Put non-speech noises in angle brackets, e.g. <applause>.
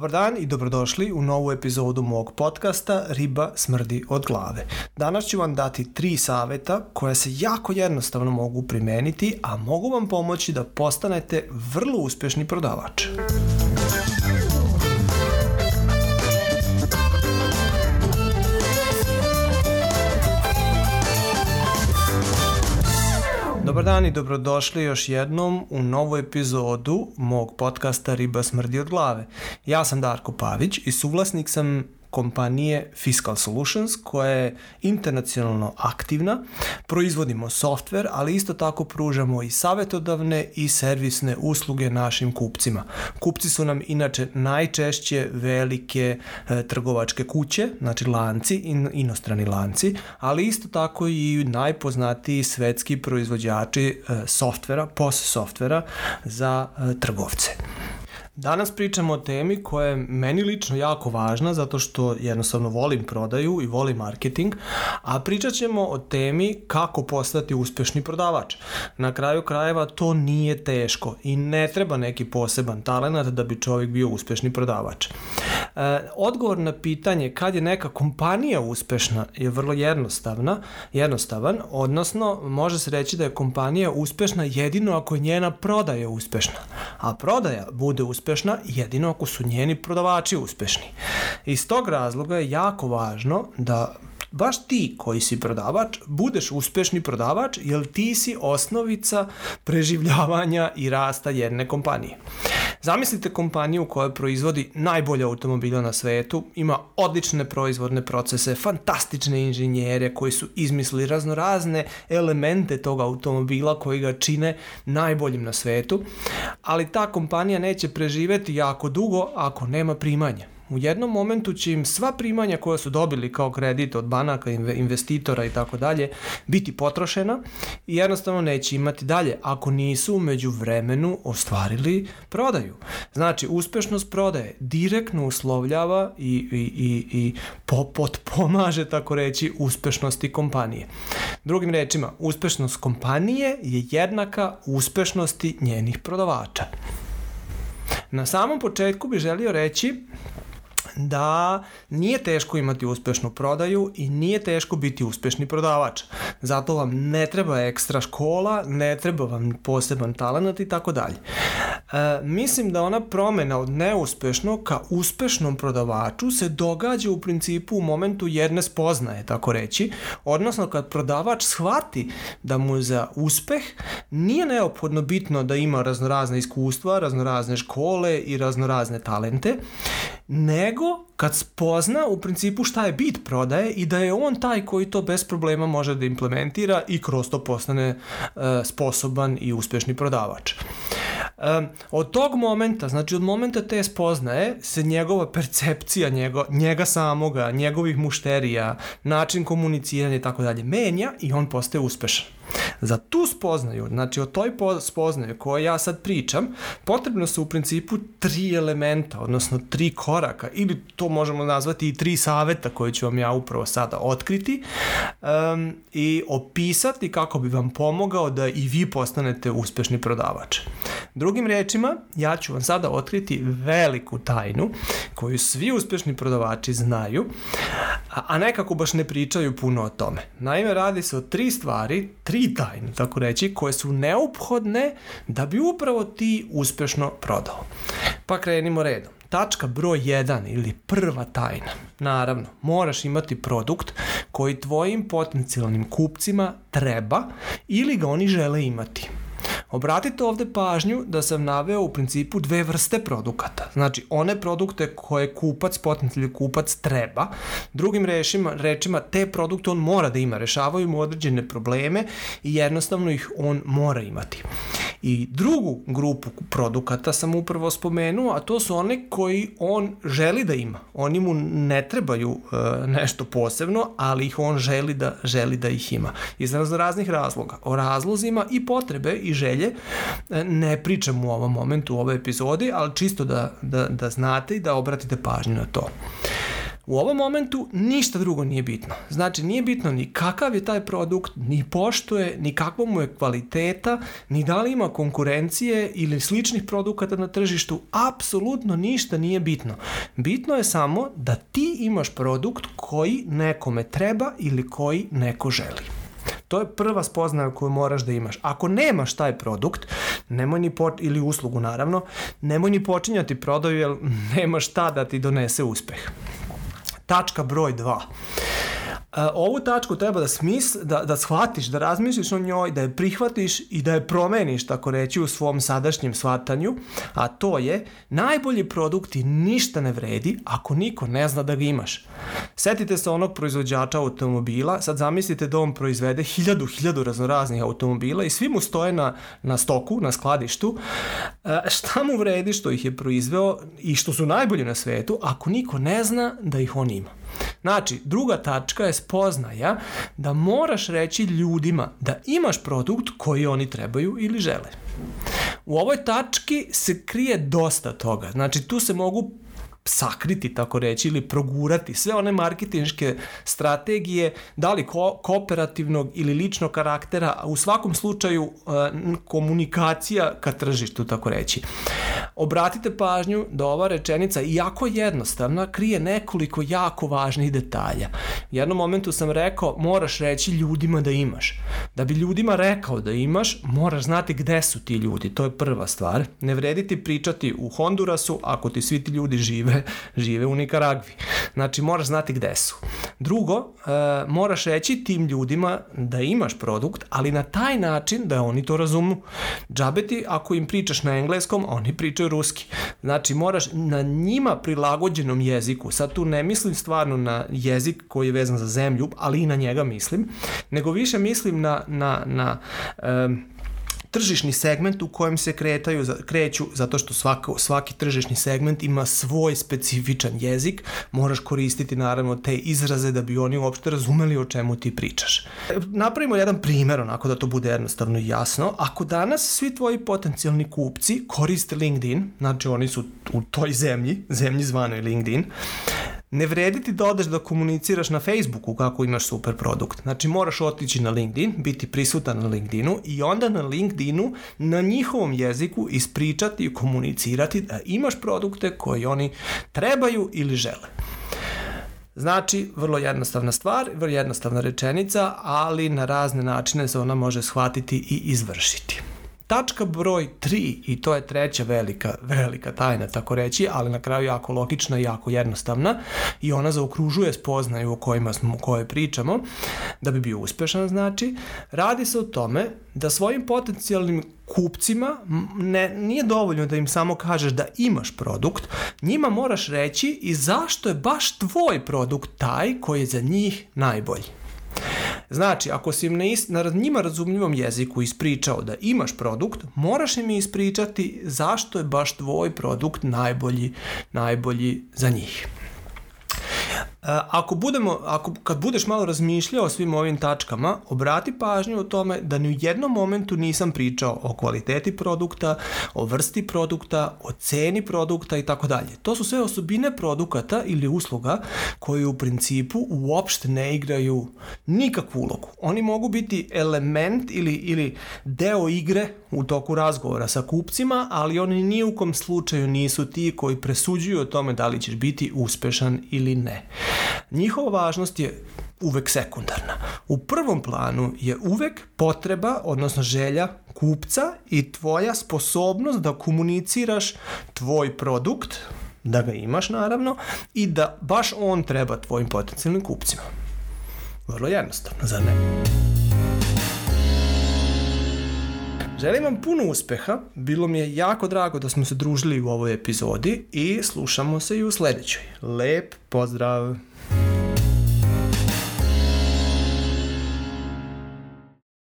Dobar dan i dobrodošli u novu epizodu mog podcasta Riba smrdi od glave. Danas ću vam dati tri saveta koja se jako jednostavno mogu primeniti, a mogu vam pomoći da postanete vrlo uspešni prodavač. Muzika Dobar dan i dobrodošli još jednom u novu epizodu mog podcasta Riba smrdi od glave. Ja sam Darko Pavić i suvlasnik sam kompanije Fiscal Solutions koja je internacionalno aktivna. Proizvodimo softver, ali isto tako pružamo i savetodavne i servisne usluge našim kupcima. Kupci su nam inače najčešće velike e, trgovačke kuće, znači lanci, in, inostrani lanci, ali isto tako i najpoznatiji svetski proizvođači e, softvera, POS softvera za e, trgovce. Danas pričamo o temi koja je meni lično jako važna zato što jednostavno volim prodaju i volim marketing, a pričat ćemo o temi kako postati uspešni prodavač. Na kraju krajeva to nije teško i ne treba neki poseban talenat da bi čovjek bio uspešni prodavač. Eh, odgovor na pitanje kad je neka kompanija uspešna je vrlo jednostavna, jednostavan, odnosno može se reći da je kompanija uspešna jedino ako je njena prodaja uspešna, a prodaja bude uspešna jedino ako su njeni prodavači uspešni. Iz tog razloga je jako važno da baš ti koji si prodavač budeš uspešni prodavač jer ti si osnovica preživljavanja i rasta jedne kompanije. Zamislite kompaniju koja proizvodi najbolje automobile na svetu, ima odlične proizvodne procese, fantastične inženjere koji su izmislili raznorazne elemente tog automobila koji ga čine najboljim na svetu, ali ta kompanija neće preživeti jako dugo ako nema primanja u jednom momentu će im sva primanja koja su dobili kao kredit od banaka, investitora i tako dalje, biti potrošena i jednostavno neće imati dalje ako nisu umeđu vremenu ostvarili prodaju. Znači, uspešnost prodaje direktno uslovljava i, i, i, i popot pomaže, tako reći, uspešnosti kompanije. Drugim rečima, uspešnost kompanije je jednaka uspešnosti njenih prodavača. Na samom početku bih želio reći da nije teško imati uspešnu prodaju i nije teško biti uspešni prodavač. Zato vam ne treba ekstra škola, ne treba vam poseban talent i tako dalje. E, mislim da ona promena od neuspešnog ka uspešnom prodavaču se događa u principu u momentu jedne spoznaje, tako reći, odnosno kad prodavač shvati da mu za uspeh nije neophodno bitno da ima raznorazne iskustva, raznorazne škole i raznorazne talente, nego kad spozna u principu šta je bit prodaje i da je on taj koji to bez problema može da implementira i kroz to postane e, sposoban i uspešni prodavač. Uh, Um, od tog momenta, znači od momenta te spoznaje, se njegova percepcija njego, njega samoga, njegovih mušterija, način komuniciranja i tako dalje menja i on postaje uspešan. Za tu spoznaju, znači o toj spoznaju koju ja sad pričam, potrebno su u principu tri elementa, odnosno tri koraka, ili to možemo nazvati i tri saveta koje ću vam ja upravo sada otkriti um, i opisati kako bi vam pomogao da i vi postanete uspešni prodavač. Drugim rečima, ja ću vam sada otkriti veliku tajnu koju svi uspešni prodavači znaju, a, a nekako baš ne pričaju puno o tome. Naime, radi se o tri stvari, tri tajne, tako reći, koje su neophodne da bi upravo ti uspešno prodao. Pa krenimo redom. Tačka broj 1 ili prva tajna. Naravno, moraš imati produkt koji tvojim potencijalnim kupcima treba ili ga oni žele imati. Obratite ovde pažnju da sam naveo u principu dve vrste produkata. Znači, one produkte koje kupac, potencijalni kupac treba. Drugim rešima, rečima, te produkte on mora da ima, rešavaju mu određene probleme i jednostavno ih on mora imati. I drugu grupu produkata sam upravo spomenuo, a to su one koji on želi da ima. Oni mu ne trebaju e, nešto posebno, ali ih on želi da, želi da ih ima. Iz raznih razloga. O razlozima i potrebe i želje e, ne pričam u ovom momentu, u ovoj epizodi, ali čisto da, da, da znate i da obratite pažnju na to. U ovom momentu ništa drugo nije bitno. Znači nije bitno ni kakav je taj produkt, ni pošto je, ni kakva mu je kvaliteta, ni da li ima konkurencije ili sličnih produkata na tržištu, apsolutno ništa nije bitno. Bitno je samo da ti imaš produkt koji nekome treba ili koji neko želi. To je prva spoznaja koju moraš da imaš. Ako nemaš taj produkt, nemoj ni poč ili uslugu naravno, nemoj ni počinjati prodaju jer <laughs> nema šta da ti donese uspeh. Tačka broj 2. E, ovu tačku treba da, smis, da, da shvatiš, da razmisliš o njoj, da je prihvatiš i da je promeniš, tako reći, u svom sadašnjem shvatanju, a to je najbolji produkt ti ništa ne vredi ako niko ne zna da ga imaš. Setite se onog proizvođača automobila, sad zamislite da on proizvede hiljadu, hiljadu raznoraznih automobila i svi mu stoje na, na stoku, na skladištu. E, šta mu vredi što ih je proizveo i što su najbolji na svetu ako niko ne zna da ih on ima? Znači, druga tačka je spoznaja da moraš reći ljudima da imaš produkt koji oni trebaju ili žele. U ovoj tački se krije dosta toga. Znači, tu se mogu sakriti, tako reći, ili progurati sve one marketinške strategije, da li ko kooperativnog ili ličnog karaktera, u svakom slučaju e, komunikacija ka tržištu, tako reći. Obratite pažnju da ova rečenica, iako jednostavna, krije nekoliko jako važnih detalja. U jednom momentu sam rekao, moraš reći ljudima da imaš. Da bi ljudima rekao da imaš, moraš znati gde su ti ljudi, to je prva stvar. Ne vredi pričati u Hondurasu ako ti svi ti ljudi žive žive, da žive u Nikaragvi. Znači, moraš znati gde su. Drugo, e, moraš reći tim ljudima da imaš produkt, ali na taj način da oni to razumu. Džabeti, ako im pričaš na engleskom, oni pričaju ruski. Znači, moraš na njima prilagođenom jeziku, sad tu ne mislim stvarno na jezik koji je vezan za zemlju, ali i na njega mislim, nego više mislim na, na, na um, tržišni segment u kojem se kretaju, kreću, zato što svaka, svaki tržišni segment ima svoj specifičan jezik, moraš koristiti naravno te izraze da bi oni uopšte razumeli o čemu ti pričaš. E, napravimo jedan primer, onako da to bude jednostavno i jasno. Ako danas svi tvoji potencijalni kupci koriste LinkedIn, znači oni su u toj zemlji, zemlji zvanoj LinkedIn, uh, ne vredi ti da odeš da komuniciraš na Facebooku kako imaš super produkt. Znači moraš otići na LinkedIn, biti prisutan na LinkedInu i onda na LinkedInu na njihovom jeziku ispričati i komunicirati da imaš produkte koje oni trebaju ili žele. Znači, vrlo jednostavna stvar, vrlo jednostavna rečenica, ali na razne načine se ona može shvatiti i izvršiti. Tačka broj 3, i to je treća velika, velika tajna, tako reći, ali na kraju jako logična i jako jednostavna, i ona zaokružuje spoznaju o kojima smo, koje pričamo, da bi bio uspešan, znači, radi se o tome da svojim potencijalnim kupcima ne, nije dovoljno da im samo kažeš da imaš produkt, njima moraš reći i zašto je baš tvoj produkt taj koji je za njih najbolji. Znači, ako si im na, ist, na njima razumljivom jeziku ispričao da imaš produkt, moraš im ispričati zašto je baš tvoj produkt najbolji, najbolji za njih. Eh, ako budemo, ako, kad budeš malo razmišljao o svim ovim tačkama, obrati pažnju o tome da ni u jednom momentu nisam pričao o kvaliteti produkta, o vrsti produkta, o ceni produkta i tako dalje. To su sve osobine produkata ili usluga koje u principu uopšte ne igraju nikakvu ulogu. Oni mogu biti element ili, ili deo igre u toku razgovora sa kupcima, ali oni nijukom slučaju nisu ti koji presuđuju o tome da li ćeš biti uspešan ili ne njihova važnost je uvek sekundarna. U prvom planu je uvek potreba, odnosno želja kupca i tvoja sposobnost da komuniciraš tvoj produkt, da ga imaš naravno, i da baš on treba tvojim potencijalnim kupcima. Vrlo jednostavno, zar ne? Želim vam puno uspeha, bilo mi je jako drago da smo se družili u ovoj epizodi i slušamo se i u sledećoj. Lep pozdrav!